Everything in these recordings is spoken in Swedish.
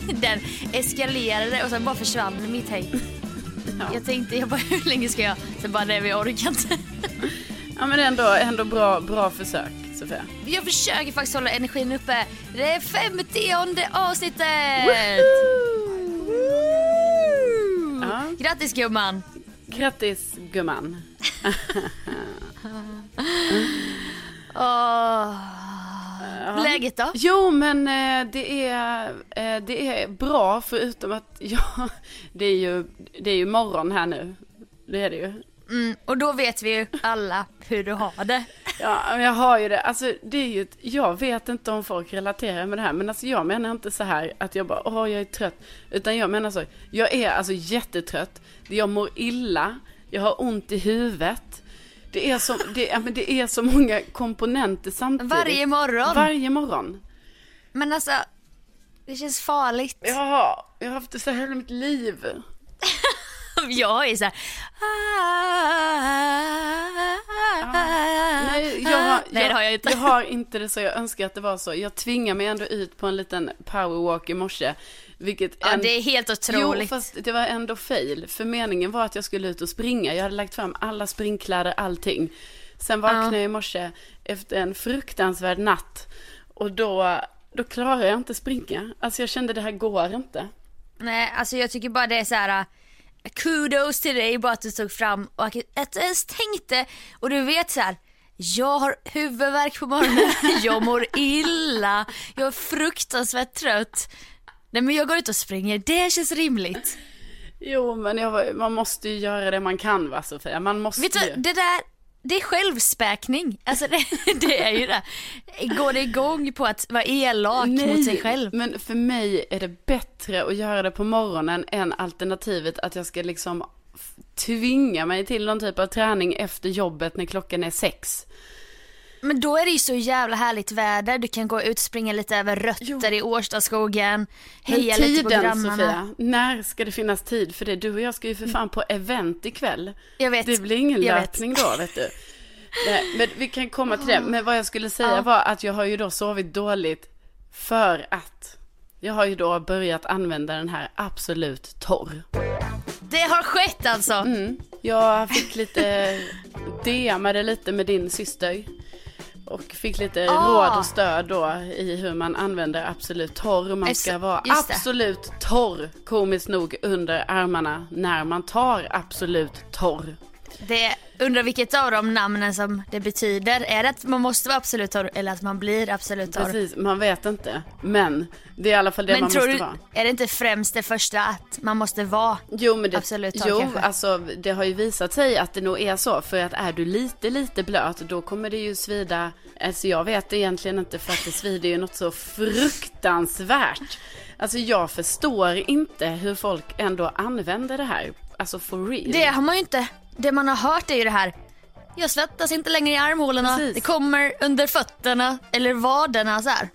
Den eskalerade och sen bara försvann mitt hej. Jag tänkte, jag bara hur länge ska jag? Sen bara nej vi orkar inte. Ja men ändå, ändå bra, bra försök Sofia. Jag försöker faktiskt hålla energin uppe. Det är femtionde avsnittet! Ja. Grattis gumman! Grattis gumman. Åh. Läget då? Jo men eh, det, är, eh, det är bra förutom att ja, det är ju, det är ju morgon här nu. Det är det ju. Mm, och då vet vi ju alla hur du har det. Ja, jag har ju det. Alltså, det är ju, ett- jag vet inte om folk relaterar med det här, men alltså jag menar inte så här att jag bara, åh, jag är trött. Utan jag menar så, jag är alltså jättetrött. Jag mår illa, jag har ont i huvudet. Det är så, det, men det är så många komponenter samtidigt. Varje morgon. Varje morgon. Men alltså, det känns farligt. Ja, jag har haft det så här hela mitt liv. Jag är så här. Nej, jag, har- Nej det har jag inte. Jag har inte det så, jag önskar att det var så. Jag tvingar mig ändå ut på en liten powerwalk i morse. Vilket Ja, en- det är helt otroligt. Jo, fast det var ändå fail. För meningen var att jag skulle ut och springa. Jag hade lagt fram alla springkläder, allting. Sen vaknade jag i morse efter en fruktansvärd natt. Och då, då klarar jag inte springa. Alltså jag kände det här går inte. Nej, alltså jag tycker bara det är så här. Kudos till dig bara att du tog fram och att du ens tänkte och du vet så här. Jag har huvudvärk på morgonen, jag mår illa, jag är fruktansvärt trött. Nej men jag går ut och springer, det känns rimligt. Jo, men jag, man måste ju göra det man kan va Sofia? Man måste Vet du, ju. det där, det är självspäkning. Alltså det, det är ju det. Går det igång på att vara elak mot sig själv? men för mig är det bättre att göra det på morgonen än alternativet att jag ska liksom tvinga mig till någon typ av träning efter jobbet när klockan är sex. Men då är det ju så jävla härligt väder. Du kan gå ut, springa lite över rötter i Årstaskogen, heja Men lite på tiden grannarna. Sofia, när ska det finnas tid för det? Du och jag ska ju för fan på event ikväll. Jag vet. Det blir ingen vet. löpning då vet du. Nej, men vi kan komma till det. Men vad jag skulle säga Ja. var att jag har ju då sovit dåligt för att jag har ju då börjat använda den här Absolut Torr. Det har skett alltså. Mm. Jag fick lite, DMade lite med din syster. Och fick lite Ah. råd och stöd då i hur man använder Absolut Torr. Man ska vara absolut torr, komiskt nog, under armarna när man tar Absolut Torr. Det undrar vilket av de namnen som det betyder. Är det att man måste vara absolut torr eller att man blir absolut torr? Precis, man vet inte. Men det är i alla fall det Men man tror måste du, vara. är det inte främst det första att man måste vara Jo, men det, absolut torr jo kanske? alltså det har ju visat sig att det nog är så. För att är du lite, lite blöt då kommer det ju svida. Alltså jag vet egentligen inte för att det svider ju något så fruktansvärt. Alltså jag förstår inte hur folk ändå använder det här. Alltså for real. Det har man ju inte. Det man har hört är ju det här. Jag svettas inte längre i armhålorna. Precis. Det kommer under fötterna eller vaderna så här.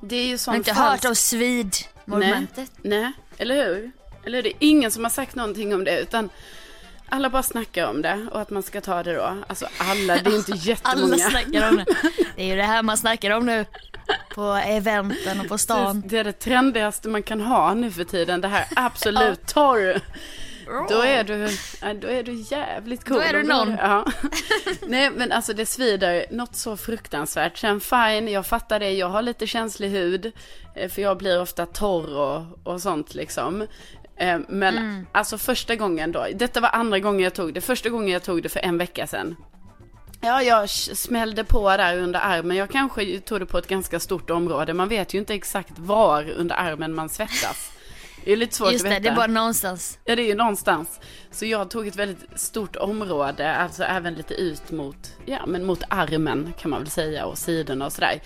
det är ju Jag sån har inte falsk- hört om svid-momentet. Nej, nej, eller hur? Eller det är ingen som har sagt någonting om det utan alla bara snackar om det och att man ska ta det då. Alltså alla, det är inte jättemånga. Alla snackar om det. Det är ju det här man snackar om nu. På eventen och på stan. Det är det trendigaste man kan ha nu för tiden. Det här absolut torr. Då är du, då är du jävligt cool. Då är du någon. Ja. Nej men alltså det svider något så fruktansvärt. Sen fine, jag fattar det. Jag har lite känslig hud. eh, För jag blir ofta torr och, och sånt liksom. Eh, Men Mm. alltså första gången då. Detta var andra gången jag tog det. Första gången jag tog det för en vecka sedan. Ja, jag smällde på där under armen. Jag kanske tog det på ett ganska stort område. Man vet ju inte exakt var under armen man svettas. Det är lite svårt Just att det, veta. det är bara någonstans. Ja, det är ju någonstans. Så jag tog ett väldigt stort område, alltså även lite ut mot, ja men mot armen kan man väl säga och sidorna och sådär.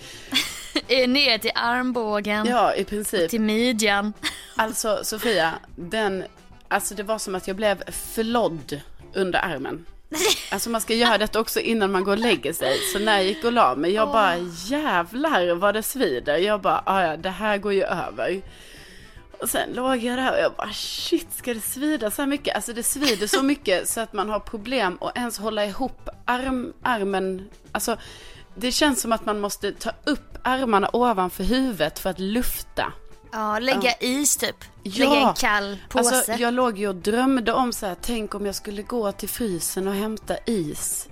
Ner till armbågen, Ja, i princip. till midjan. Alltså Sofia, den, alltså det var som att jag blev förlodd under armen. Alltså man ska göra detta också innan man går och lägger sig. Så när jag gick och la mig, jag bara jävlar vad det svider. Jag bara, "Ah, ja det här går ju över. Och sen låg jag där och jag bara shit ska det svida så här mycket? Alltså det svider så mycket så att man har problem att ens hålla ihop arm, armen. Alltså det känns som att man måste ta upp armarna ovanför huvudet för att lufta. Ja, lägga is typ. Ja. Lägga en kall påse. Alltså, jag låg ju och drömde om så här, tänk om jag skulle gå till frysen och hämta is.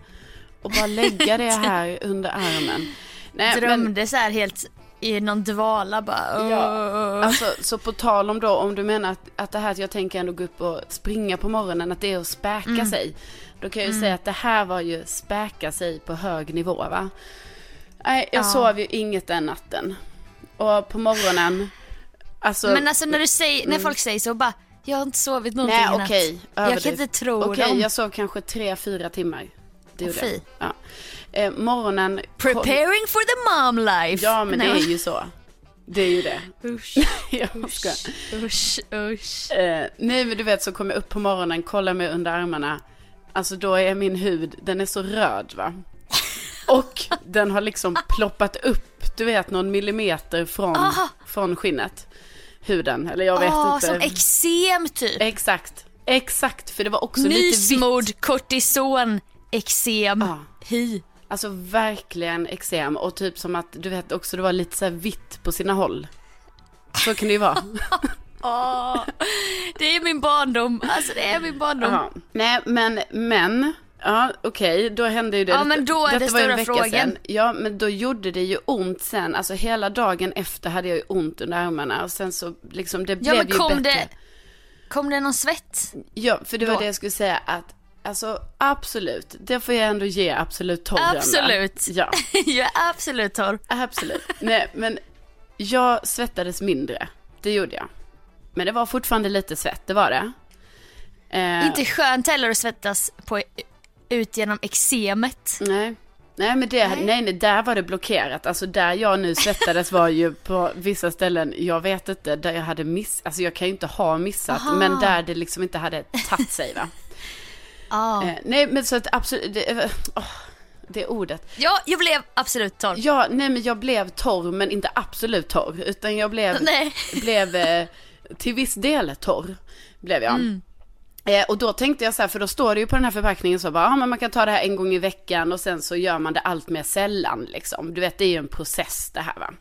Och bara lägga det här under armen. Nej, Drömde så här helt i någon dvala bara. Ja, alltså, så på tal om då, om du menar att, att det här att jag tänker ändå gå upp och springa på morgonen, att det är att späka Mm. sig. Då kan jag ju säga att det här var ju späka sig på hög nivå va. Nej, jag Ja. sov ju inget den natten. Och på morgonen, alltså. Men alltså när du säger, när folk säger så bara, jag har inte sovit någonting Nej okej, Jag kan inte tro Okej, dem. jag sov kanske tre, fyra timmar. Det gjorde jag. Ja. Eh, morgonen... Preparing for the mom life. Ja men det Nej, är ju så. Det är ju det. Usch, ska. usch, usch. Eh, nej men du vet så kommer jag upp på morgonen, kollar mig under armarna. Alltså då är min hud, den är så röd va. Och den har liksom ploppat upp, du vet någon millimeter från, Aha. från skinnet. Huden, eller jag vet Åh, inte. som eksem typ. Exakt, exakt. För det var också lite vitt. Nysmord, kortison, eksem, Ja. hy. Alltså verkligen eksem och typ som att du vet också det var lite så vitt på sina håll. Så kan det ju vara. Åh, det är min barndom. Alltså det är min barndom. Ja. Nej men, men, ja okej då hände ju det. Ja, men då är detta det stora frågan. sedan. Ja men då gjorde det ju ont sen, alltså hela dagen efter hade jag ju ont under armarna och sen så liksom det Ja blev ju bättre. det, kom det någon svett? Ja för det var då? det jag skulle säga att Alltså absolut, det får jag ändå ge absolut torren. va? Absolut. Ja. jag är absolut torr. Absolut. Nej, men jag svettades mindre. Det gjorde jag. Men det var fortfarande lite svett, det var det. Eh, Inte skönt heller att svettas på, ut genom eksemet. Nej. Nej, men det, Nej. nej. nej, där var det blockerat. Alltså där jag nu svettades var ju på vissa ställen, jag vet inte, där jag hade miss, alltså jag kan ju inte ha missat, Aha. men där det liksom inte hade tagit sig va. Ah. Eh, nej, men så att absolut, det, åh, det ordet. Ja, jag blev absolut torr. Ja, nej men jag blev torr men inte absolut torr. Utan jag blev, Nej. blev eh, till viss del torr. Blev jag. Mm. Eh, och då tänkte jag så här, för då står det ju på den här förpackningen så bara, ja men man kan ta det här en gång i veckan och sen så gör man det allt mer sällan liksom. Du vet det är ju en process det här va.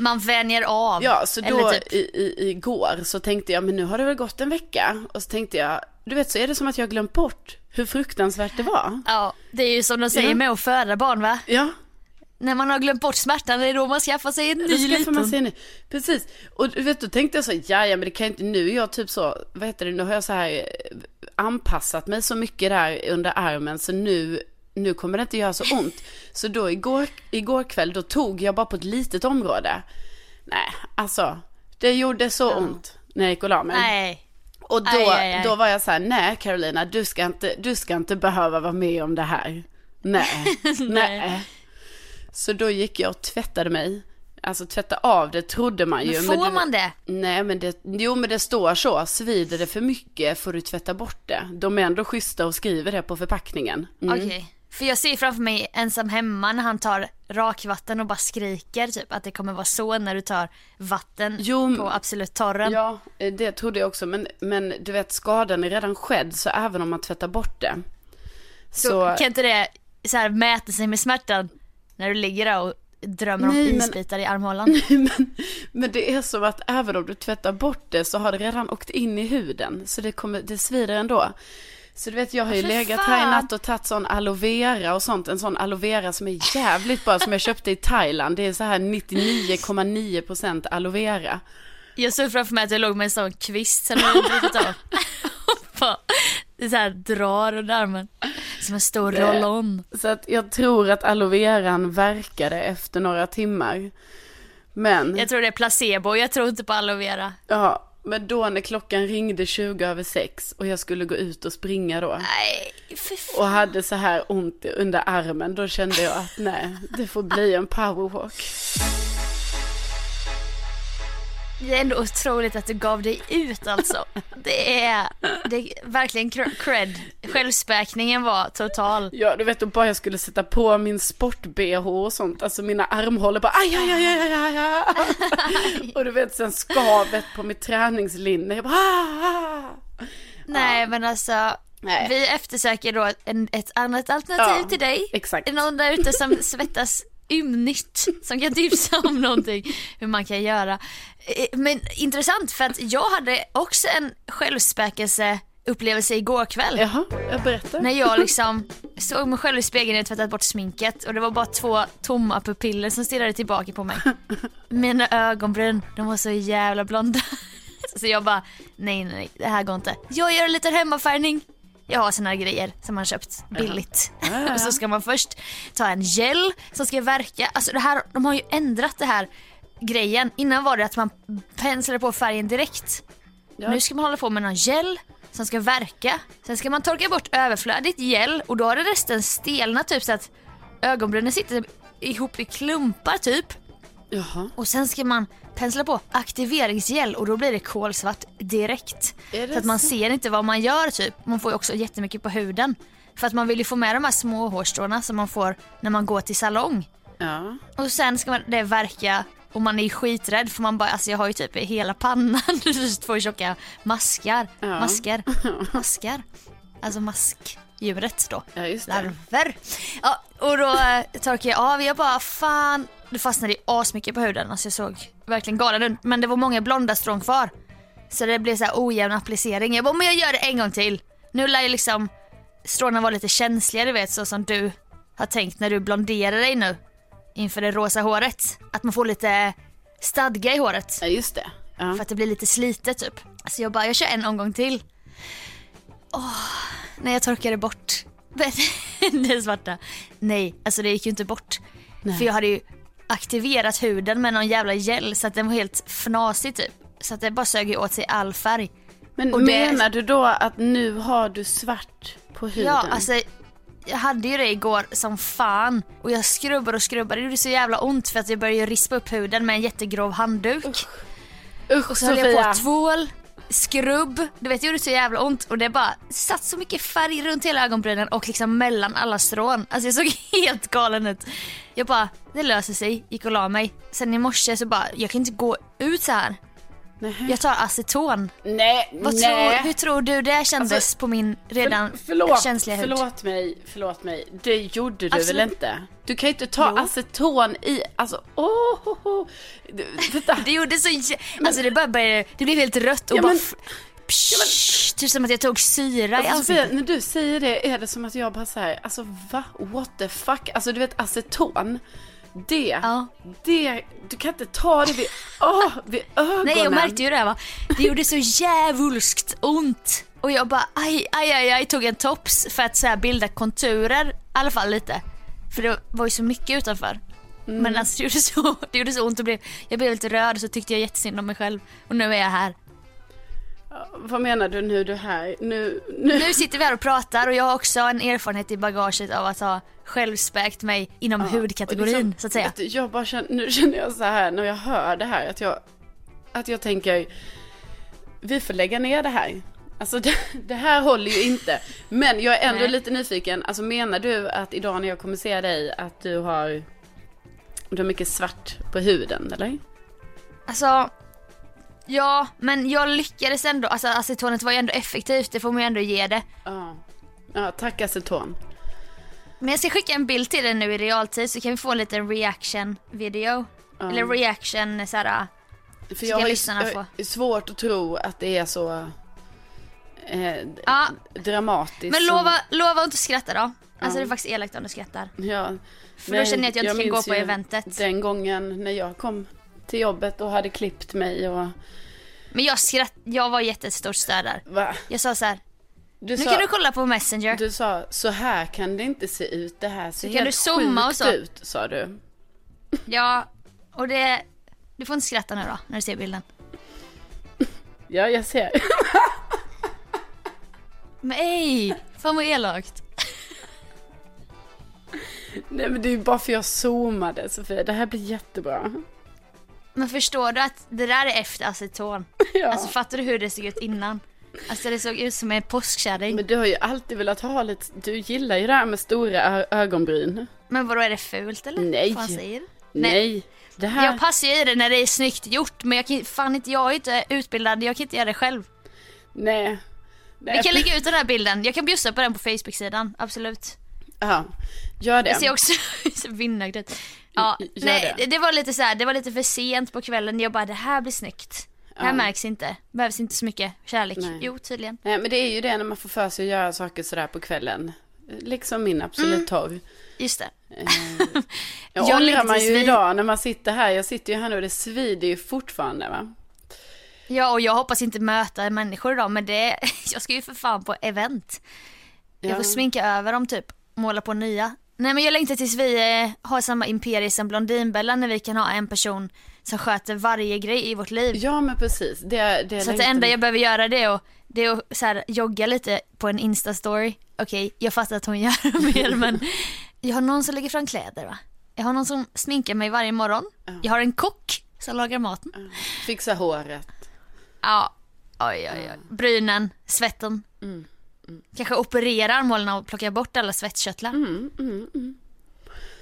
Man vänjer av. Ja, så då typ, i, i, igår så tänkte jag, men nu har det väl gått en vecka. Och så tänkte jag, du vet så är det som att jag glömt bort hur fruktansvärt det var. ja, det är ju som de säger Ja. med att föda barn va? Ja, När man har glömt bort smärtan, det är då man skaffar sig en ny liten. man sig en ny. Precis. Och du vet, då tänkte jag så, ja, men det kan inte, nu är jag typ så, vad heter det, nu har jag så här eh, anpassat mig så mycket där under armen så nu, nu kommer det inte göra så ont. Så då igår, igår kväll, då tog jag bara på ett litet område. Nej, alltså, det gjorde så ont när jag gick och la mig. Nej. Och då, Aj, aj, aj. då var jag så här, nej Carolina, du ska, inte, du ska inte behöva vara med om det här. Nej, nej. Så då gick jag och tvättade mig. Alltså tvätta av det trodde man ju. Men får det, man det? Nej, men det, jo men det står så. Svider det för mycket får du tvätta bort det. De är ändå schyssta och skriver det på förpackningen. Mm. Okej. För jag ser framför mig ensam hemma när han tar rakvatten och bara skriker typ att det kommer vara så när du tar vatten Jo, på Absolut torren. Ja, eh, det trodde jag också. Men, men du vet, skadan är redan skedd, så även om man tvättar bort det. Så, så kan inte det så här mäta sig med smärtan när du ligger där och drömmer Nej, om men- isbitar i armhålan? men, men det är som att även om du tvättar bort det så har det redan åkt in i huden. Så det, kommer, det svider ändå. Så du vet, jag har ju legat här i natt och tagit sån aloe vera och sånt. En sån aloe vera som är jävligt bra, som jag köpte i Thailand. Det är så här 99,9% aloe vera. Jag såg framför mig att jag låg med en sån kvist som hade brutit av. Bara så här drar under armen. Som en stor roll-on. Så att jag tror att aloe veran verkade efter några timmar. Men, Jag tror det är placebo, jag tror inte på aloe vera. ja, men då när klockan ringde 20 över 6 och jag skulle gå ut och springa då. Nej, för fan. och hade så här ont under armen, då kände jag att nej, det får bli en powerwalk. Det är ändå otroligt att du gav dig ut alltså. Det är, det är verkligen cr- cred. Självspäkningen var total. Ja, du vet, då bara jag skulle sätta på min sport-bh och sånt, alltså mina armhålor bara aj, aj, aj, aj, aj, aj. Och du vet, sen skavet på mitt träningslinne, jag bara ah, ah. Nej men alltså, Nej. vi eftersöker då en, ett annat alternativ Ja, till dig. exakt. Någon där ute som svettas ymnigt som kan tipsa om någonting hur man kan göra. Eh, Men intressant för att jag hade också en självspäkelse upplevelse igår kväll. Jaha, jag berättar. När jag liksom såg mig själv i spegeln jag tvättat bort sminket och det var bara två tomma pupiller som stirrade tillbaka på mig. Mina ögonbryn, de var så jävla blonda. Så jag bara, nej nej nej, det här går inte. Jag gör en liten hemmafärgning. Jag har såna här grejer som man köpt billigt. Och så ska man först ta en gel som ska verka. Alltså det här, de har ju ändrat det här grejen. Innan var det att man penslade på färgen direkt. Nu ska man hålla på med någon gel som ska verka. Sen ska man torka bort överflödigt gel och då har det resten stelnat typ så att ögonbrynen sitter ihop i klumpar typ. Jaha. Och sen ska man pensla på aktiveringsgel och då blir det kolsvart direkt. Är det Så att man så? ser inte vad man gör typ. Man får ju också jättemycket på huden. För att man vill ju få med de här små hårstråna som man får när man går till salong. Ja. Och sen ska man, det verka och man är ju skiträdd för man bara, alltså jag har ju typ hela pannan två tjocka maskar. Ja. Masker. Maskar. Alltså maskdjuret då. Ja, just det. Larver. Ja, och då eh, torkade jag av. Jag bara fan. Det fastnade ju asmycket på huden. Alltså jag såg verkligen galen ut. Men det var många blonda strån kvar. Så det blev så här ojämn applicering. Jag bara, men jag gör det en gång till. Nu lär ju liksom stråna vara lite känsliga du vet så som du har tänkt när du blonderar dig nu. Inför det rosa håret. Att man får lite stadga i håret. Ja, just det. Ja. För att det blir lite slitet typ. Så jag bara, jag kör en omgång till. Åh, när jag torkade bort det svarta. Nej, alltså det gick ju inte bort. För jag hade ju aktiverat huden med någon jävla gel så att den var helt fnasig typ. Så att det bara sög åt sig all färg. Men Och det- menar du då att nu har du svart på huden? Ja, alltså jag hade ju det igår som fan och jag skrubbade och skrubbade. Det gjorde så jävla ont för att jag började rispa upp huden med en jättegrov handduk. Usch Och så höll jag Sofia. på tvål, skrubb, du vet det gjorde så jävla ont och det bara satt så mycket färg runt hela ögonbrynen och liksom mellan alla strån. Alltså jag såg helt galen ut. Jag bara, det löser sig, gick och la mig. Sen i morse så bara, jag kan inte gå ut så här. Nej. Jag tar aceton. Nej, Vad nej. tror, hur tror du det kändes Alltså, på min redan För, förlåt, känsliga hud? förlåt mig, förlåt mig. Det gjorde du Absolut. väl inte? Du kan ju inte ta Jo. aceton i, alltså åh, oh, oh. Vänta. Det gjorde så jä- Alltså det bara började, det blev helt rött och Ja, bara men- psh, Typ som att jag tog syra i Alltså, Sofia, ansiktet. när du säger det är det som att jag bara säger, alltså va? What the fuck? Alltså du vet aceton. Det, Ja. det, du kan inte ta det vid, åh, vid ögonen. Nej jag märkte ju det va. Det gjorde så jävulskt ont. Och jag bara aj, aj, aj, aj tog en tops för att så här, bilda konturer i alla fall lite. För det var ju så mycket utanför. Mm. Men alltså det gjorde, så, det gjorde så ont och blev, jag blev lite röd och så tyckte jag jättesynd om mig själv. Och nu är jag här. Vad menar du nu du här? Nu, nu. Nu sitter vi här och pratar och jag har också en erfarenhet i bagaget av att ha självspäkt mig inom hudkategorin Och liksom, så att säga. du, Jag bara känner, nu känner jag så här när jag hör det här att jag, att jag tänker, vi får lägga ner det här. Alltså det, det här håller ju inte. Men jag är ändå Nej. lite nyfiken, alltså menar du att idag när jag kommer se dig att du har, du har mycket svart på huden eller? Alltså, ja men jag lyckades ändå, alltså acetonet var ju ändå effektivt, det får man ju ändå ge det. Ja. Ja, tack aceton. Men jag ska skicka en bild till dig nu i realtid så kan vi få en liten reaction video. Eller reaction såhär, För Ska jag har lyssnarna jag få? svårt att tro att det är så eh, Ja. dramatiskt. men lova, lova att inte skratta då. Alltså Ja. det är faktiskt elakt om du skrattar. Ja. För då känner jag att jag inte kan gå på ju eventet. Den gången när jag kom till jobbet och hade klippt mig och... Men jag skratt, jag var jättestort stöd där. Va? Jag sa så här. Du nu sa, kan du kolla på messenger. du sa, så här kan det inte se ut. Det här ser Så kan helt du zooma och sjukt så. ut, sa du. Ja, och det, du får inte skratta nu då när du ser bilden. Ja, jag ser. Men ej, fan vad elakt. Nej, men det är ju bara för jag zoomade, Sofia. Det här blir jättebra. Men förstår du att det där är efter aceton? Ja. Alltså fattar du hur det såg ut innan? Alltså det såg ut som en påskkärring. Men du har ju alltid velat ha lite, du gillar ju det här med stora ögonbryn. Men vadå är det fult eller? Nej. Fan säger du? Nej. Det här... Jag passar ju i det när det är snyggt gjort men jag kan fan inte, jag är inte utbildad, jag kan inte göra det själv. Nej. Nej. Vi kan lägga ut den här bilden, jag kan bjussa på den på Facebook-sidan, absolut. Ja, gör det. Jag ser också vinnargrädde. Ja, Gör nej, det. det. var lite så här, det var lite för sent på kvällen. Jag bara, det här blir snyggt. Det här Ja. märks inte. Behövs inte så mycket kärlek. Nej. Jo, tydligen. Nej, men det är ju det när man får för sig att göra saker sådär på kvällen. Liksom min Absolut Mm. torr. Just det. Jag Jag ångrar man ju idag när man sitter här. Jag sitter ju här nu och det svider ju fortfarande va. Ja, och jag hoppas inte möta människor idag, men det, jag ska ju för fan på event. Jag Ja. får sminka över dem typ, måla på nya. Nej men jag längtar tills vi eh, har samma imperie som Blondinbella när vi kan ha en person som sköter varje grej i vårt liv. Ja men precis. Det, det Så att det enda jag behöver göra det är att, det är att så här, jogga lite på en instastory. Okej, jag fattar att hon gör mer men jag har någon som lägger fram kläder va. Jag har någon som sminkar mig varje morgon. Jag har en kock som lagar maten. Fixa håret. Ja, oj oj oj. Brynen, svetten. Kanske operera armhålorna och plocka bort alla svettkörtlar.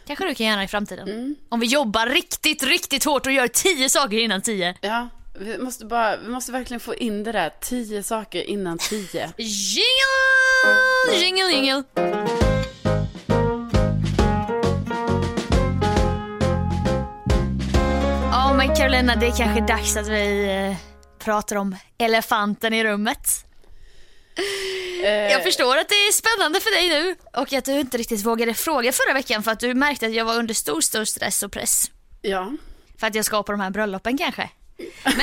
Kanske du kan göra i framtiden. Om vi jobbar riktigt, riktigt hårt och gör tio saker innan tio. Ja, vi måste bara, vi måste verkligen få in det där. Tio saker innan tio. Jingle! Jingle, jingle. Ja men Carolina, det är kanske dags att vi eh, pratar om elefanten i rummet. Eh, Jag förstår att det är spännande för dig nu och att du inte riktigt vågade fråga förra veckan för att du märkte att jag var under stor, stor stress och press. Ja. För att jag ska på de här bröllopen kanske. Men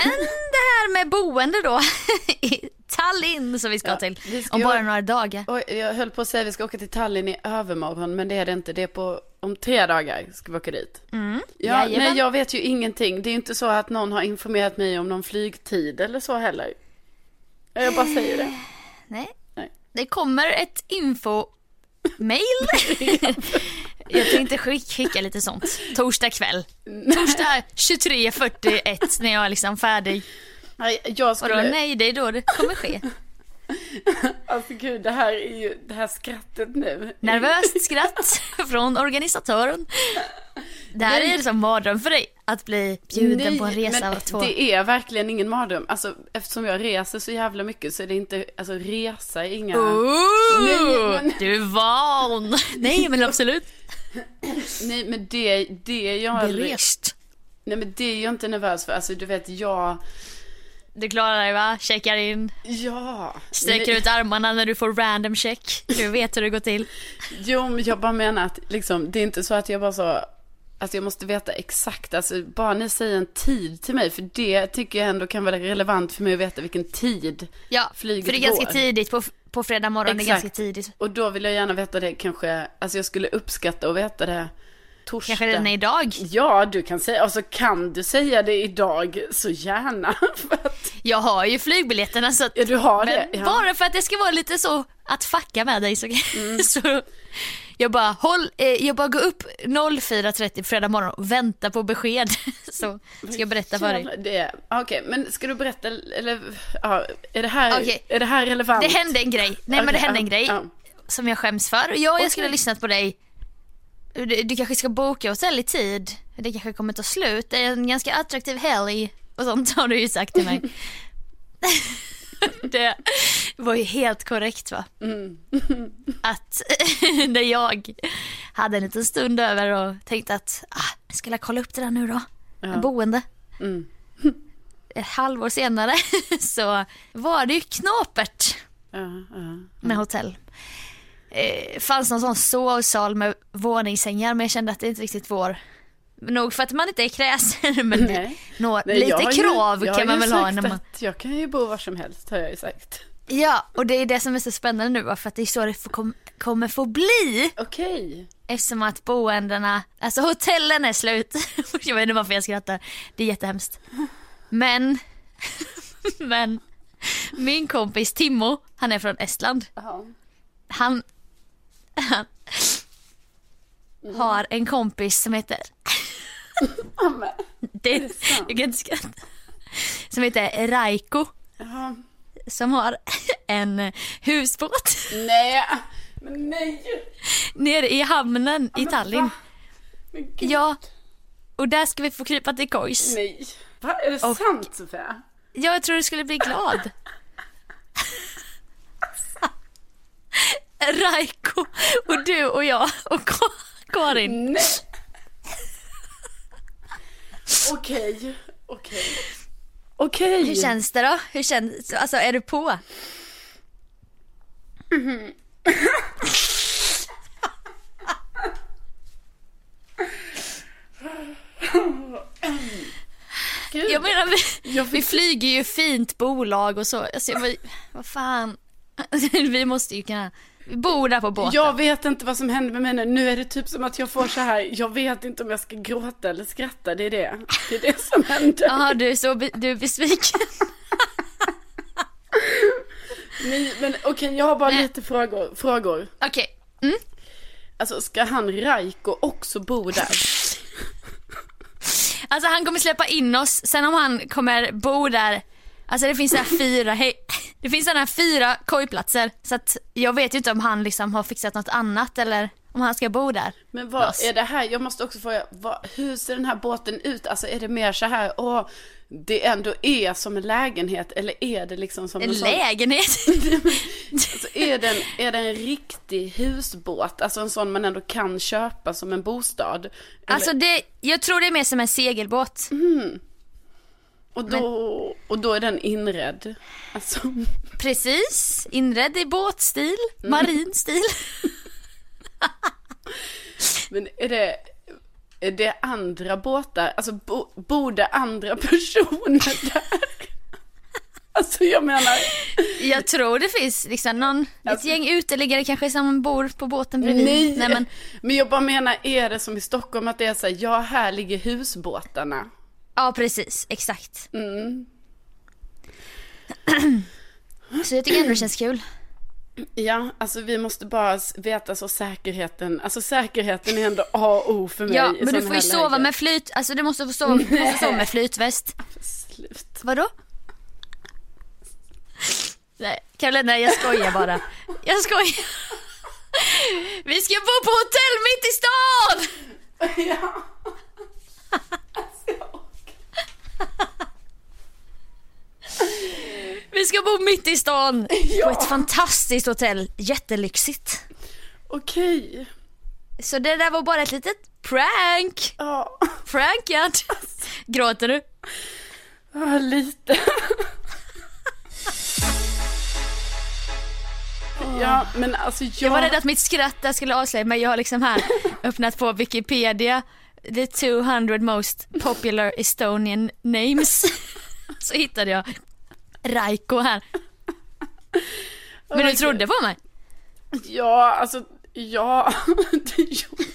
det här med boende då i Tallinn som vi ska Ja, till vi ska om bara några dagar. Oj, jag höll på att säga att vi ska åka till Tallinn i övermorgon, men det är det inte. Det är på, om tre dagar ska vi åka dit. Ja, jajamän. nej, jag vet ju ingenting. Det är inte så att någon har informerat mig om någon flygtid eller så heller. Jag bara säger det. Nej. Nej. Det kommer ett info-mail. jag tänkte skick, skicka lite sånt. Torsdag kväll. Torsdag 23.41 när jag är liksom färdig. Nej, jag skulle... nej, det är då det kommer ske. Alltså gud, det här är ju, det här skrattet nu. Nervöst skratt från organisatören. Det här är Nej. ju som mardröm för dig, att bli bjuden på en resa men av två. det är verkligen ingen mardröm. Alltså eftersom jag reser så jävla mycket så är det inte, alltså resa är inga... Ooh, Nej, men- Du är van. Nej men absolut. Nej men det, det är jag aldrig... Berest. Nej men det är jag inte nervös för. Alltså du vet, jag... Du klarar dig va? Checkar in. Ja. Sträcker Nej, ut armarna när du får random check. Du vet hur det går till. Jo men jag bara menar att liksom, det är inte så att jag bara så... Alltså jag måste veta exakt, alltså bara ni säger en tid till mig, för det tycker jag ändå kan vara relevant för mig att veta vilken tid Ja, flyget för det är ganska går. tidigt på, på fredag morgon, det är Exakt. ganska tidigt. Och då vill jag gärna veta det kanske, alltså jag skulle uppskatta att veta det torsdag. Kanske redan idag. Ja, du kan säga, alltså kan du säga det idag så gärna. För att, Jag har ju flygbiljetterna så att, ja, du har det. Ja. bara för att det ska vara lite så att fucka med dig så, Mm. så jag bara håll, eh, jag bara går upp 04.30 på fredag morgon och väntar på besked. så ska jag berätta för dig. Det, Okej, men ska du berätta, eller ja, är, det här, Okej. är det här relevant? Det hände en grej, nej men det hände en grej ja. som jag skäms för. Ja, jag Okej. skulle ha lyssnat på dig. Du, du kanske ska boka hotell i tid. Det kanske kommer ta slut. Det är en ganska attraktiv helg och sånt har du ju sagt till mig. det var ju helt korrekt va? Mm. Att när jag hade en liten stund över och tänkte att ah, jag skulle kolla upp det där nu då. Ja. Boende. Mm. Ett halvår senare så var det ju knapert Ja, ja. med hotell. Eh, fanns någon sån sovsal med våningssängar men jag kände att det inte riktigt vår. Nog för att man inte är kräsen men Nej. nå, Nej, lite ju- krav har kan man ju väl ha när man... att Jag kan ju bo var som helst har jag ju sagt. Ja och det är det som är så spännande nu för att det är så det får, kom, kommer få bli. Okej. Eftersom att boendena, alltså hotellen är slut. jag vet inte varför jag skrattar. Det är jättehemskt. Men, men min kompis Timmo, han är från Estland. Jaha. Han, han har en kompis som heter, det, sant? jag kan inte skratta. Som heter Raiko. Jaha. Som har en husbåt Nej, men nej. nere i hamnen i men Tallinn. Ja, och där ska vi få krypa till kojs. Nej. Va, är det Och- sant Sofia? Ja, jag tror du skulle bli glad. Raiko och du och jag och Ka- Karin. Nej. Okej, okej. Okej. Hur känns det då? Hur känns, alltså är du på? Gud. Jag menar vi, Jag vi flyger ju fint bolag och så. Alltså, jag vad fan. Vi måste ju kunna, vi bor där på båten. Jag vet inte vad som händer med mig nu. Nu är det typ som att jag får så här, jag vet inte om jag ska gråta eller skratta. Det är det. Det är det som händer. Jaha, du är så be, du är besviken. Nej, men okej, jag har bara Nej. lite frågor. frågor. Okej, mm. Alltså, ska han Raiko också bo där? Alltså han kommer släppa in oss, sen om han kommer bo där, alltså det finns så här fyra, hej, det finns sådana här fyra kojplatser så att jag vet ju inte om han liksom har fixat något annat eller om han ska bo där. Men vad är det här? Jag måste också fråga, vad, hur ser den här båten ut? Alltså är det mer så här, åh, det ändå är som en lägenhet eller är det liksom som En en sån... lägenhet. Alltså, är, det en, är det en riktig husbåt? Alltså en sån man ändå kan köpa som en bostad? Eller, Alltså det, jag tror det är mer som en segelbåt. Och, då, och då är den inredd? Alltså, Precis, inredd i båtstil, marin stil. men är det, är det andra båtar? Alltså bo, bor det andra personer där? Alltså jag menar, Jag tror det finns liksom någon, Alltså- ett gäng uteliggare kanske som bor på båten bredvid. nej, Nej men, men jag bara menar, är det som i Stockholm att det är så här, ja här ligger husbåtarna? Ja precis, exakt. Mm. Så jag tycker ändå det känns kul. Ja, alltså vi måste bara veta så säkerheten, alltså säkerheten är ändå A och O för mig Ja, men du får ju sova lägen. med flyt, alltså du måste få sova, du måste sova med flytväst. Slut. Vadå? Nej, Karolina jag skojar bara. Jag skojar. Vi ska bo på hotell mitt i stan! Ja. Vi ska bo mitt i stan Ja. på ett fantastiskt hotell, jättelyxigt. Okej. Så det där var bara ett litet prank. Ja, Prankad. Gråter du? Ja, lite. Ja, men alltså jag... Jag var rädd att mitt skratt där skulle avslöja mig. Jag har liksom här öppnat på Wikipedia the 200 most popular Estonian names. Så hittade jag Raiko här. Men du trodde på mig? Ja, alltså, ja, det gjorde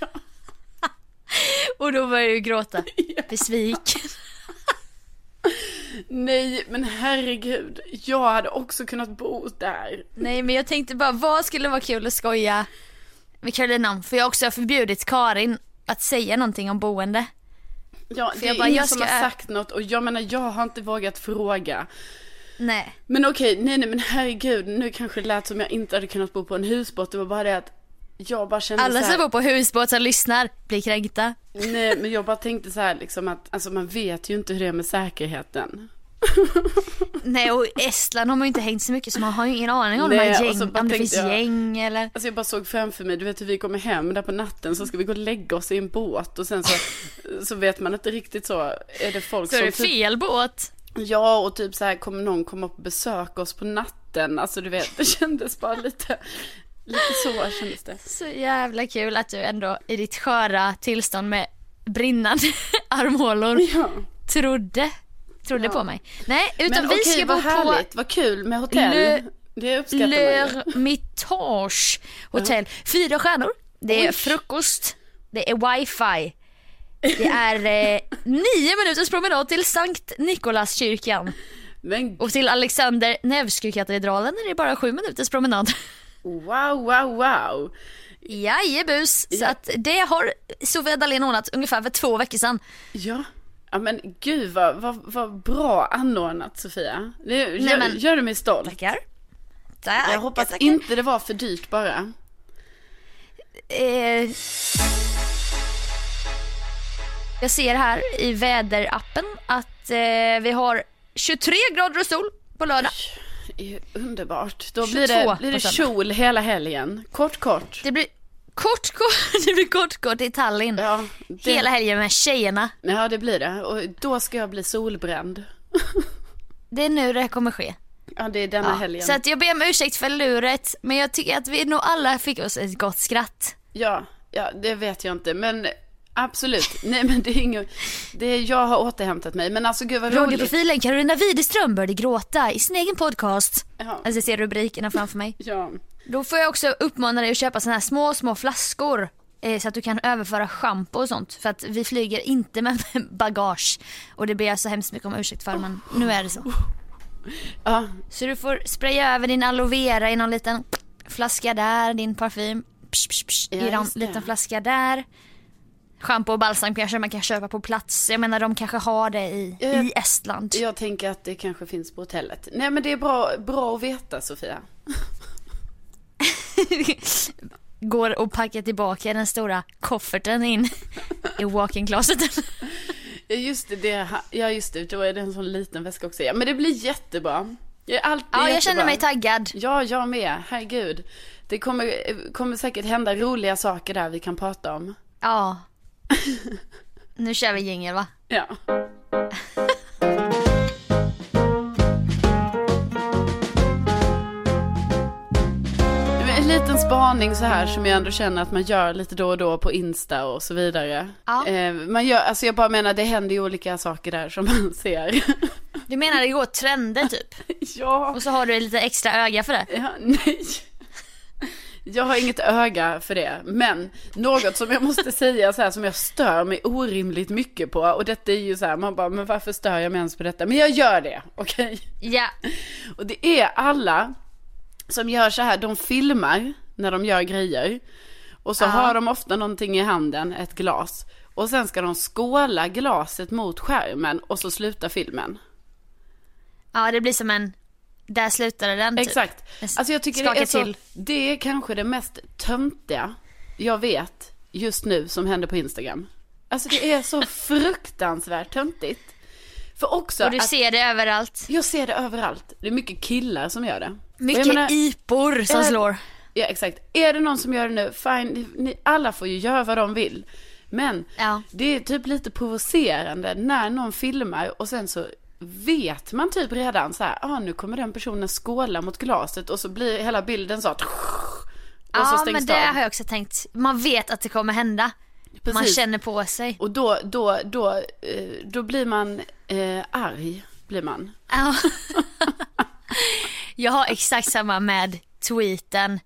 jag. Och då började jag ju gråta. Besviken. Nej, men herregud. Jag hade också kunnat bo där. Nej men jag tänkte bara vad skulle vara kul att skoja med Carolina om? För jag har också förbjudit Karin att säga någonting om boende. Ja, det jag är bara, ingen som ska- har sagt något och jag menar, jag har inte vågat fråga. Nej. Men okej, nej nej men herregud, nu kanske det lät som jag inte hade kunnat bo på en husbåt. Det var bara det att jag bara kände Alla så som här, bor på husbåt som lyssnar blir kränkta. Nej men jag bara tänkte så här liksom att, alltså man vet ju inte hur det är med säkerheten. Nej och Estland har man ju inte hängt så mycket så man har ju ingen aning om, Nej, de gäng, så om det finns jag- gäng eller. Alltså jag bara såg framför mig, du vet hur vi kommer hem där på natten så ska vi gå och lägga oss i en båt och sen så, så vet man inte riktigt så, är det folk Så är som det typ, fel båt. Ja och typ så här kommer någon komma och besöka oss på natten, alltså du vet det kändes bara lite, lite så kändes det. Så jävla kul att du ändå i ditt sköra tillstånd med brinnande armhålor Ja. trodde, trodde Ja. på mig. Nej utan Men vi okej, ska bo på härligt, vad kul med hotell. Le-. L'Ermitage hotell. Fyra stjärnor. Det är Oj. frukost. Det är wifi. Det är eh, nio minuters promenad till Sankt Nikolaskyrkan. Men Och till Alexander Nevsky-katedralen är det bara sju minuters promenad. wow, wow, wow. Jajebus, så att det har Sofia Dalén ordnat ungefär för två veckor sedan. Ja. Ja men gud vad, vad, vad bra anordnat Sofia. Det gör, men- gör du mig stolt. Tackar. Tackar, Jag hoppas tackar. inte det var för dyrt bara. Eh, jag ser här i väderappen att eh, vi har 23 grader och sol på lördag. Underbart. Då 22 blir det, blir det kjol hela helgen. Kort, kort. Det blir kort, kort, det blir kort, kort i Tallinn. Ja, det, Hela helgen med tjejerna. ja, det blir det. Och då ska jag bli solbränd. Det är nu det kommer ske. Ja, det är denna Ja. helgen. Så att jag ber om ursäkt för luret, men jag tycker att vi nog alla fick oss ett gott skratt. Ja, ja, det vet jag inte. Men absolut. Nej, men det är inget... Det är, jag har återhämtat mig. Men alltså gud vad roligt. Radioprofilen Carolina Widerström började gråta i sin egen podcast. Ja. Alltså jag ser rubrikerna framför mig. Ja. Då får jag också uppmana dig att köpa såna här små, små flaskor. eh, Så att du kan överföra schampo och sånt. För att vi flyger inte med bagage. Och det ber jag så hemskt mycket om ursäkt för men nu är det så. ja, Så du får spraya över din aloe vera i någon liten flaska där, din parfym. Psh, psh, psh, Ja, I någon liten flaska där. Schampo och balsam kanske man kan köpa på plats. Jag menar de kanske har det i, Ja, i Estland. jag tänker att det kanske finns på hotellet. Nej, men det är bra, bra att veta, Sofia. Går och packar tillbaka den stora kofferten in i walk-in closeten. Ja, just det, det. Ja, just det. Då är det en sån liten väska också. Ja, men det blir jättebra. Jag, är alltid Ja, jag jättebra. känner mig taggad. Ja, jag med. Herregud. Det kommer, kommer säkert hända roliga saker där vi kan prata om. Ja. Nu kör vi jingel va? Ja. En liten spaning så här som jag ändå känner att man gör lite då och då på Insta och så vidare. Ja. Eh, man gör, alltså jag bara menar det händer ju olika saker där som man ser. Du menar det går trender typ? ja. Och så har du lite extra öga för det? Ja, nej. Jag har inget öga för det. Men något som jag måste säga så här som jag stör mig orimligt mycket på. Och detta är ju så här, man bara, men varför stör jag mig ens på detta? Men jag gör det, okej? Ja. Och det är alla som gör så här, de filmar när de gör grejer. Och så Ja. har de ofta någonting i handen, ett glas. Och sen ska de skåla glaset mot skärmen och så slutar filmen. Ja det blir som en, där slutade den typ. Exakt. Alltså jag tycker det är så, till. det är kanske det mest töntiga jag vet just nu som händer på Instagram. Alltså det är så fruktansvärt töntigt. För också Och du att ser det överallt. jag ser det överallt. Det är mycket killar som gör det. Mycket menar- ipor som Eh, slår. Ja exakt. Är det någon som gör det nu, fine, ni, alla får ju göra vad de vill. Men Ja. det är typ lite provocerande när någon filmar och sen så vet man typ redan så här, ah, nu kommer den personen skåla mot glaset och så blir hela bilden så att och så Ja men det av. har jag också tänkt. Man vet att det kommer hända. Man Precis. känner på sig. Och då, då, då, eh, då blir man eh, arg, blir man. Ja. Jag har exakt samma med tweeten.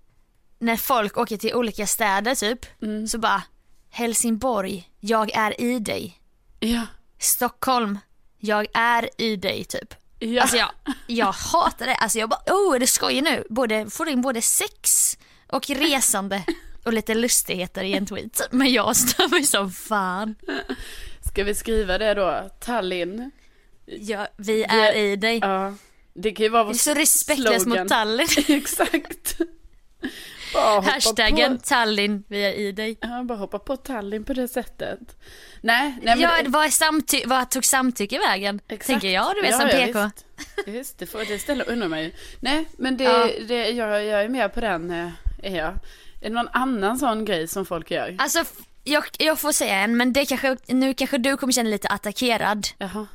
När folk åker till olika städer typ, Mm. så bara Helsingborg, jag är i dig. Ja. Stockholm, jag är i dig typ. Ja. Alltså jag, jag hatar det. Alltså jag bara, oh är det skoj nu? Både, får in både sex och resande och lite lustigheter i en tweet. Men jag stör mig som fan. Ska vi skriva det då? Tallinn. Ja, vi är i dig. Ja. Det kan ju vara Det vår är så respektlöst slogan. mot Tallinn. Exakt. Hashtaggen På, Tallinn, vi är i dig. ja, bara hoppa på Tallinn på det sättet. Nej, nej men... Ja, vad, samty- vad tog samtycke vägen? Exakt. Tänker jag, du vet Ja, som ja, PK. Visst, visst det, får, det ställer undrar mig. Nej, men det, Ja. det, jag, jag är med på den, eh, är jag. Är det någon annan sån grej som folk gör? Alltså, jag, jag får säga en, men det kanske, nu kanske du kommer känna dig lite attackerad. Jaha.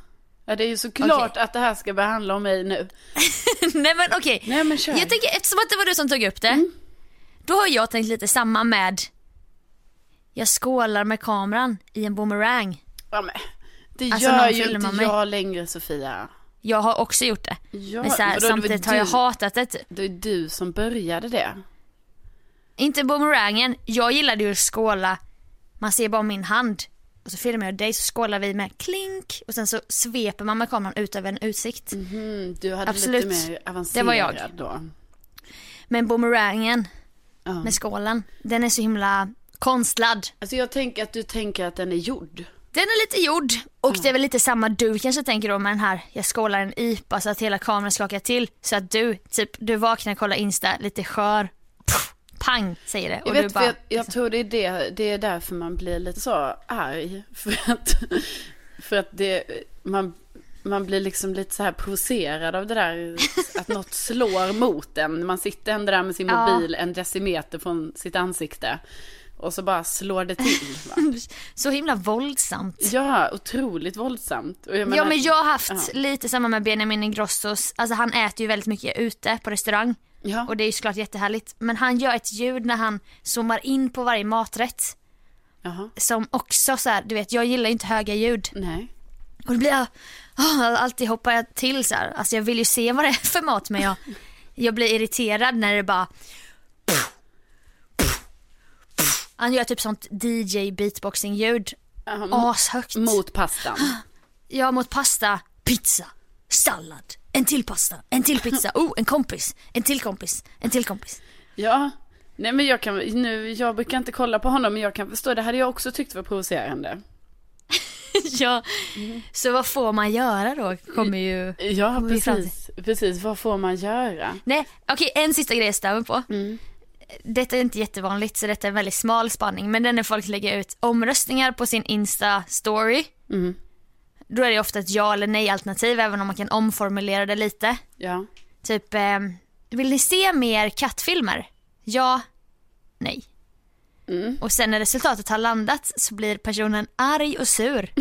Ja, det är ju såklart att det här ska behandla om mig nu. Nej men okej. Nej, men kör. Mm. Jag tänker, eftersom att det var du som tog upp det. Då har jag tänkt lite samma med Jag skålar med kameran i en boomerang. Ja, men, det Alltså, gör ju inte mig. jag längre, Sofia. Jag har också gjort det. Ja, men så här, var samtidigt har jag hatat det. typ. Det är du som började det. Inte boomerangen, jag gillade ju att skåla. Man ser bara min hand. Och så filmar jag dig så skålar vi med klink och sen så sveper man med kameran ut över en utsikt. Mm, du hade Absolut. lite mer avancerad Det var jag. då. Men boomerangen Ja. med skålen, den är så himla konstlad. Alltså jag tänker att du tänker att den är gjord. Den är lite gjord och det är väl lite samma du kanske tänker då med den här, jag skålar en IPA så att hela kameran skakar till. Så att du, typ, du vaknar kollar Insta, lite skör, Pff, pang säger det. Jag, Och vet, du för bara, jag, jag tror det är, det, det är därför man blir lite så arg. För att, för att det, man, man blir liksom lite så här provocerad av det där att något slår mot en. Man sitter ändå där med sin Ja. mobil en decimeter från sitt ansikte. Och så bara slår det till. Va? så himla våldsamt. Ja, otroligt våldsamt. Jag ja menar- men jag har haft Ja. lite samma med Benjamin Ingrossos, alltså han äter ju väldigt mycket ute på restaurang. Ja. Och det är ju såklart jättehärligt. Men han gör ett ljud när han zoomar in på varje maträtt. Jaha, Som också så här, du vet jag gillar ju inte höga ljud. nej. Och då blir jag, oh, alltid hoppar jag till så här. Alltså jag vill ju se vad det är för mat men jag, jag blir irriterad när det bara Han gör typ sånt DJ beatboxing ljud. Mo- Ashögt. Mot pastan. Ja mot pasta, pizza, sallad, en till pasta, en till pizza, oh en kompis, en till kompis, en till kompis. Ja, nej men jag kan, nu, jag brukar inte kolla på honom men jag kan förstå, det hade jag också tyckt var provocerande. ja, så vad får man göra då? Kommer ju... Ja, Kommer precis, precis, vad får man göra? Nej, okej en sista grej jag mig på. Mm. Detta är inte jättevanligt så detta är en väldigt smal spaning men det är när folk lägger ut omröstningar på sin Insta-story. Mm. Då är det ofta ett ja eller nej alternativ även om man kan omformulera det lite. Ja, Typ, eh, vill ni se mer kattfilmer? Ja, nej. Mm. Och sen när resultatet har landat så blir personen arg och sur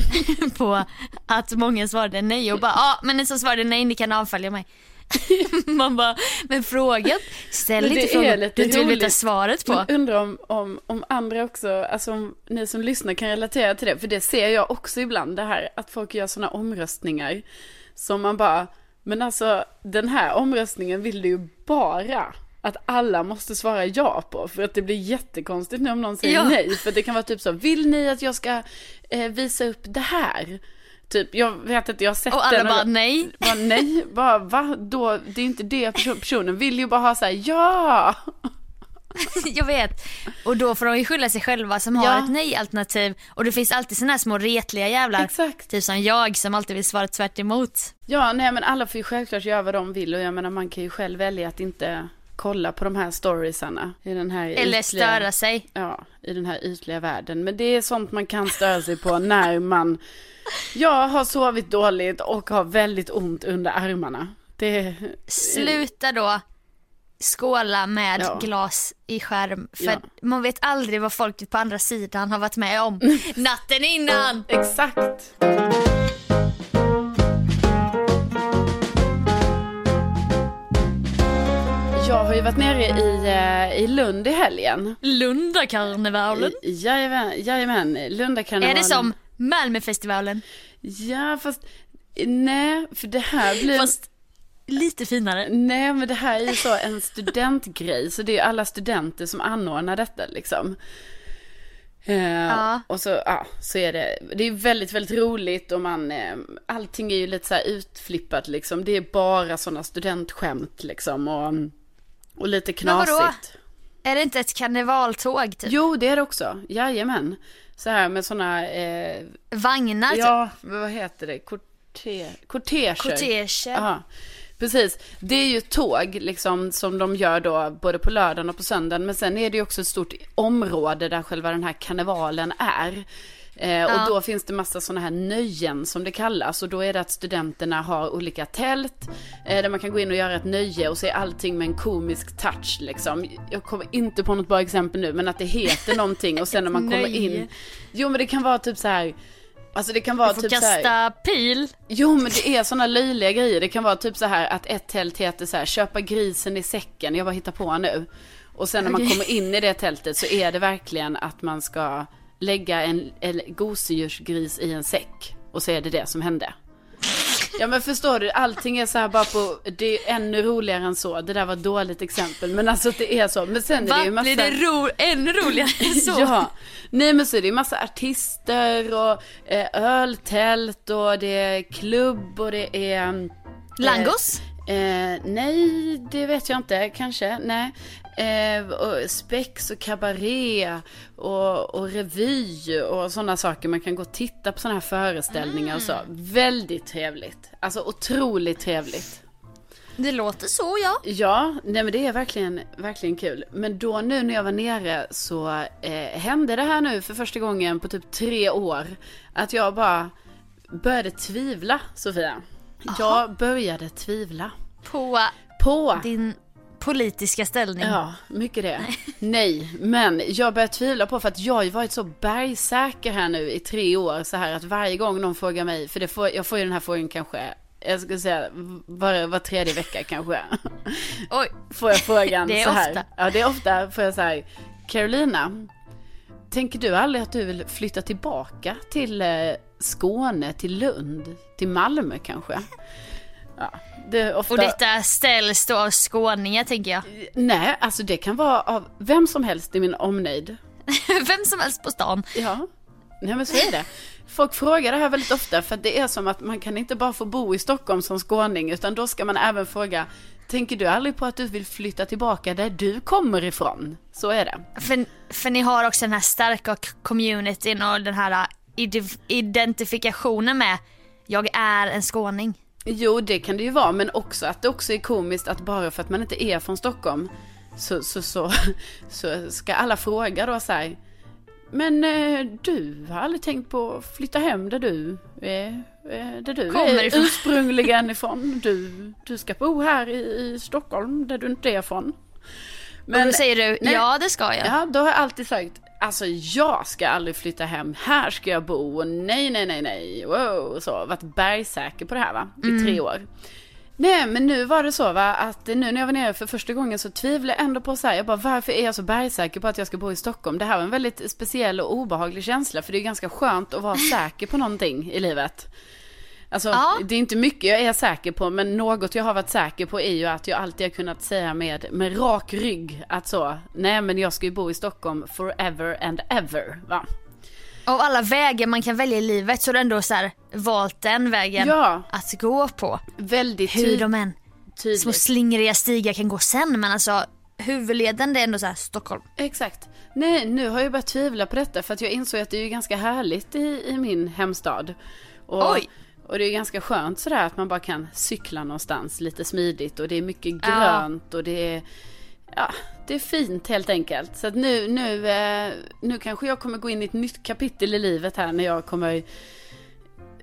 på att många svarade nej och bara ja ah, men ni som svarade nej ni kan avfölja mig. Man bara, men frågan, ställ inte frågan du inte vill veta svaret på. men undrar om, om, om andra också, alltså om ni som lyssnar kan relatera till det, för det ser jag också ibland det här, att folk gör sådana omröstningar som man bara, men alltså den här omröstningen vill du ju bara att alla måste svara ja på, för att det blir jättekonstigt nu om någon säger Ja. nej, för det kan vara typ så, vill ni att jag ska eh, visa upp det här? Typ, jag vet inte, jag har sett Och alla den bara nej. bara nej, bara va? Då, det är inte det person- personen vill ju bara ha så här, ja! Jag vet. Och då får de ju skylla sig själva som har Ja. ett nej-alternativ. Och det finns alltid såna här små retliga jävlar. Exakt. Typ som jag som alltid vill svara tvärt emot. Ja, nej men alla får ju självklart göra vad de vill och jag menar man kan ju själv välja att inte kolla på de här storiesarna i den här Eller ytliga, störa sig. Ja, i den här ytliga världen. Men det är sånt man kan störa sig på när man, jag har sovit dåligt och har väldigt ont under armarna. Det, Sluta då skåla med Ja. glas i skärm. För Ja. man vet aldrig vad folket på andra sidan har varit med om natten innan. exakt. Ju varit nere i, eh, i Lund i helgen. Lundakarnevalen. Jajamän, jajamän. Lundakarnevalen. Är det som Malmöfestivalen? Ja, fast nej, för det här blir... Fast lite finare. Nej, men det här är ju så en studentgrej, så det är alla studenter som anordnar detta liksom. Eh, Ja. Och så, ja, så är det, det är väldigt, väldigt roligt och man, eh, allting är ju lite så här utflippat liksom. Det är bara sådana studentskämt liksom och, och lite Men vadå? knasigt. Är det inte ett karnevaltåg typ? Jo, det är det också, jajamän. Så här med sådana, eh, Vagnar typ? ja, vad heter det, korte, korteger. Korteger. Ja, precis. Det är ju tåg liksom som de gör då både på lördagen och på söndagen. Men sen är det ju också ett stort område där själva den här karnevalen är. Eh, Ja. Och då finns det massa sådana här nöjen som det kallas. Och då är det att studenterna har olika tält eh, där man kan gå in och göra ett nöje och se allting med en komisk touch liksom. Jag kommer inte på något bra exempel nu men att det heter någonting och sen när man kommer in. Jo men det kan vara typ så här. Alltså det kan vara typ så här. kasta pil. Jo men det är sådana löjliga grejer. Det kan vara typ så här att ett tält heter så här, köpa grisen i säcken. Jag bara hittar på nu. Och sen när man Okej. kommer in i det tältet så är det verkligen att man ska lägga en, en gosedjursgris i en säck. Och så är det det som hände. Ja men förstår du, allting är så här bara på, det är ännu roligare än så. Det där var ett dåligt exempel men alltså det är så. Men sen är det ju Va? massa... Blir det ro- ännu roligare än så? Ja, nej men så är det ju massa artister och eh, öltält och det är klubb och det är... mm, Langos? Eh, nej, det vet jag inte. Kanske, nej. Eh, och spex och kabaré och, och revy och sådana saker. Man kan gå och titta på sådana här föreställningar och så. Väldigt trevligt. Alltså otroligt trevligt. Det låter så ja. Ja, nej men det är verkligen, verkligen kul. Men då nu när jag var nere så eh, hände det här nu för första gången på typ tre år. Att jag bara började tvivla, Sofia. Jag började tvivla. På På... din politiska ställning. Ja, mycket det. Nej, men jag börjar tvivla på för att jag har ju varit så bergsäker här nu i tre år så här att varje gång någon frågar mig, för det får, jag får ju den här frågan kanske, jag skulle säga var, var tredje vecka kanske. Oj. Får jag frågan Det är så här. ofta. Ja, det är ofta. Får jag säga, Carolina, tänker du aldrig att du vill flytta tillbaka till eh, Skåne, till Lund, till Malmö kanske? Ja, det ofta... Och detta ställs då av skåningar tänker jag. Nej, alltså det kan vara av vem som helst i min omnejd. Vem som helst på stan. Ja, nej men så är det. Folk frågar det här väldigt ofta för det är som att man kan inte bara få bo i Stockholm som skåning utan då ska man även fråga Tänker du aldrig på att du vill flytta tillbaka där du kommer ifrån? Så är det. För, för ni har också den här starka communityn och den här ide- identifikationen med jag är en skåning. Jo, det kan det ju vara, men också att det också är komiskt att bara för att man inte är från Stockholm så, så, så, så ska alla fråga då så här. Men eh, du har aldrig tänkt på att flytta hem där du är, eh, där du Kommer är ifrån. ursprungligen ifrån. Du, du ska bo här i, i Stockholm där du inte är från. och då säger du nej. ja det ska jag. Ja, då har jag alltid sagt, alltså jag ska aldrig flytta hem, här ska jag bo och nej, nej, nej, nej, wow, så. Varit bergsäker på det här va, i tre år. Nej, men nu var det så va, att nu när jag var nere för första gången så tvivlade jag ändå på så här, jag bara varför är jag så bergsäker på att jag ska bo i Stockholm? Det här var en väldigt speciell och obehaglig känsla, för det är ganska skönt att vara säker på någonting i livet. Alltså, Ja. det är inte mycket jag är säker på, men något jag har varit säker på är ju att jag alltid har kunnat säga med, med rak rygg att så, nej men jag ska ju bo i Stockholm forever and ever, va? Av alla vägar man kan välja i livet så har du ändå så här, valt den vägen Ja. att gå på. Väldigt Hur de än små tydligt. slingriga stigar kan gå sen men alltså huvudleden det är ändå så här Stockholm. Exakt. Nej, nu har jag börjat tvivla på detta för att jag insåg att det är ju ganska härligt i, i min hemstad. Och, Oj. Och det är ganska skönt sådär att man bara kan cykla någonstans lite smidigt och det är mycket grönt och det är Ja, det är fint helt enkelt. Så att nu, nu, eh, nu kanske jag kommer gå in i ett nytt kapitel i livet här när jag kommer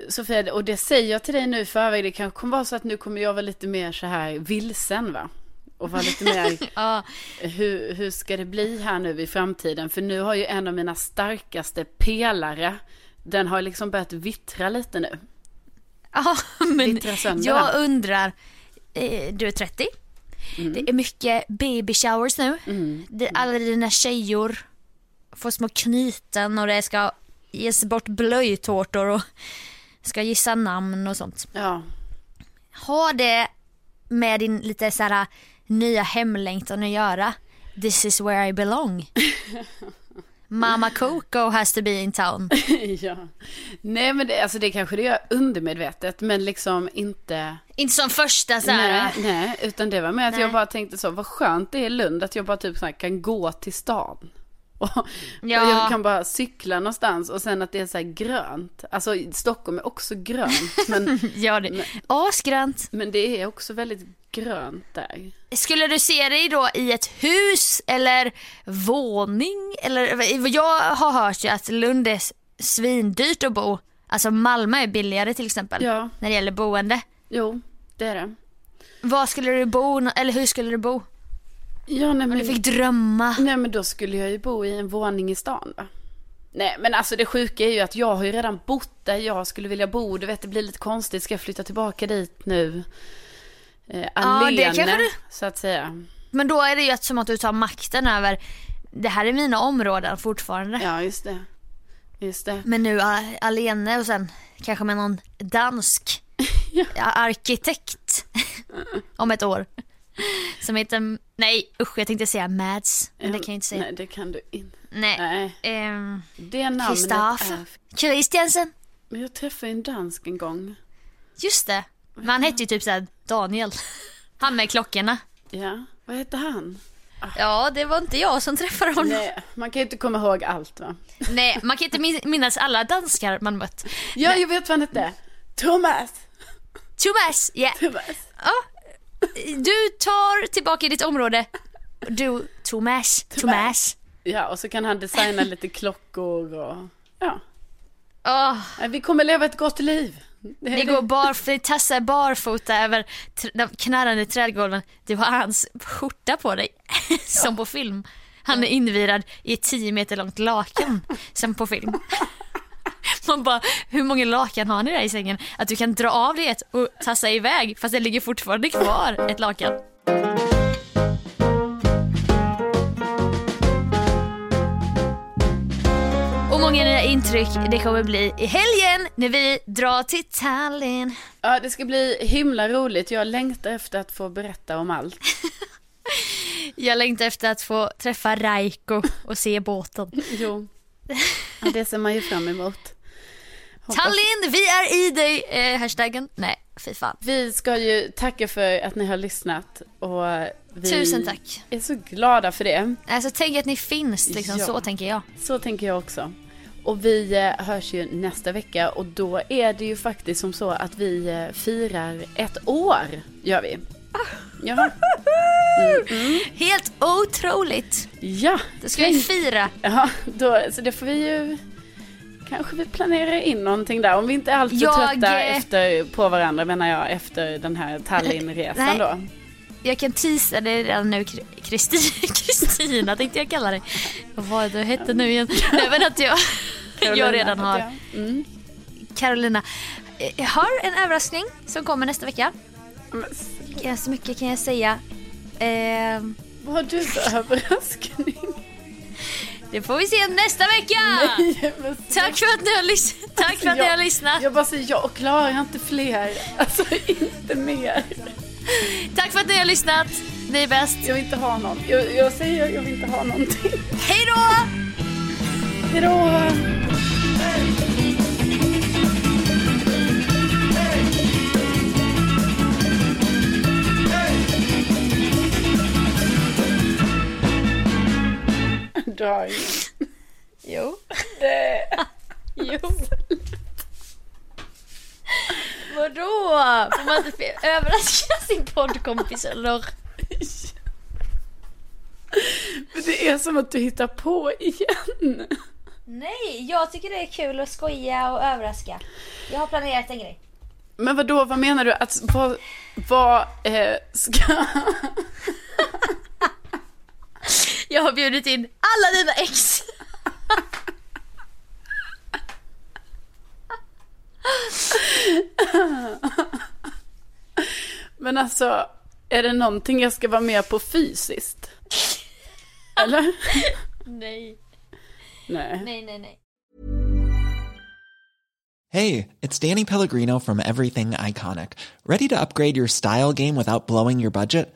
Sofia, och det säger jag till dig nu förväg, det kanske kommer vara så att nu kommer jag vara lite mer så här vilsen va? Och vara lite mer Ja, hur, hur ska det bli här nu i framtiden? För nu har ju en av mina starkaste pelare, den har liksom börjat vittra lite nu. Ja men jag undrar, eh, du är 30? Det är mycket baby showers nu. Mm. Det, alla dina tjejor får små knyten och det ska ges bort blöjtårtor och ska gissa namn och sånt. Ja. Har det med din lite så här nya hemlängtan att göra? This is where I belong. Mama Coco has to be in town. ja. Nej men det, alltså det kanske det gör undermedvetet men liksom inte. Inte som första så här. Nej, nej, utan det var med att Nej. jag bara tänkte så, vad skönt det är i Lund att jag bara typ så här kan gå till stan. Och, Ja. och jag kan bara cykla någonstans och sen att det är så här grönt. Alltså Stockholm är också grönt men, Ja, det. Asgrönt. men det är också väldigt grönt där. Skulle du se dig då i ett hus eller våning? Eller, jag har hört ju att Lund är svindyrt att bo. Alltså Malmö är billigare till exempel. Ja. När det gäller boende. Jo, det är det. Var skulle du bo? Eller hur skulle du bo? Ja, nej, men... du fick drömma. Nej men då skulle jag ju bo i en våning i stan va. Nej men alltså det sjuka är ju att jag har ju redan bott där jag skulle vilja bo. Du vet det blir lite konstigt. Ska jag flytta tillbaka dit nu? Eh, det alene kanske du- så att säga. Men då är det ju som att du tar makten över, det här är mina områden fortfarande. Ja just det. Just det. Men nu a- alene och sen kanske med någon dansk arkitekt om ett år. Som heter, nej usch jag tänkte säga Mads, men det kan jag inte säga. Nej det kan du inte. Nej. Nej. Ehm, Det namnet Kristoffer. är... Christiansen. Men jag träffade en dansk en gång. Just det. Men han hette ju typ såhär Daniel. Han med klockorna. Ja. Vad hette han? Ja, det var inte jag som träffade honom. Nej, Nej, man kan ju inte komma ihåg allt va? man kan inte min- minnas alla danskar man mött. Ja, jag vet vad han hette. Thomas. Thomas, ja. Thomas. ja. Du tar tillbaka ditt område. Du, Thomas. Thomas. Ja, och så kan han designa lite klockor och... Ja. Nej, Vi kommer leva ett gott liv. Ni går barf- tassar barfota över de knarrande trädgården. Du har hans skjorta på dig. som på film. Han är invirad i ett 10 meter långt lakan. som på film. Man bara, hur många lakan har ni där i sängen? Att du kan dra av det ett och tassa iväg fast det ligger fortfarande kvar ett lakan. Och många nya intryck det kommer bli i helgen när vi drar till Tallinn. Ja, det ska bli himla roligt. Jag längtar efter att få berätta om allt. Jag längtar efter att få träffa Raiko och se båten. Jo. Ja, det ser man ju fram emot. Hoppas- Tallinn, vi är i dig! Eh, hashtaggen. Nej, fy fan. Vi ska ju tacka för att ni har lyssnat och vi Tusen tack. är så glada för det. Alltså tänk att ni finns, liksom Ja. så tänker jag. Så tänker jag också. Och vi eh, hörs ju nästa vecka och då är det ju faktiskt som så att vi eh, firar ett år, gör vi. Ja. Helt otroligt! Ja. Då ska vi fira. Ja, då, så det får vi ju... Kanske vi planerar in någonting där. Om vi inte är alltför Jag, trötta eh, efter, på varandra menar jag efter den här Tallinnresan då. Jag kan teasa det redan nu, Kri- Kristi- Kristina tänkte jag kalla dig. Vad du hette nu igen? Nej men att jag, jag redan har. Ja. Mm. Carolina. eh, Jag har en överraskning som kommer nästa vecka. Så mycket kan jag säga. Ehm, vad har du för överraskning? Det får vi se nästa vecka! Nej, men- Tack för att ni har, lys- Tack för att ni jag- har lyssnat. Jag bara säger, jag klarar inte fler. Alltså inte mer. Tack för att ni har lyssnat. Ni är bäst. Jag vill inte ha någon. Jag, jag säger, jag vill inte ha någonting. Hej då! Hejdå! Du ingen. Jo. Det... Jo. Vadå? Får man inte överraska sin poddkompis eller? Det är som att du hittar på igen. Nej, jag tycker det är kul att skoja och överraska. Jag har planerat en grej. Men vad då? vad menar du? Att vad, vad eh, ska... Jag har bjudit in alla dina ex. Men alltså, Är det någonting jag ska vara med på fysiskt? Eller? Nej, Nej. nej, nej, nej. Hey, it's Danny Pellegrino from Everything Iconic. Ready to upgrade your style game without blowing your budget?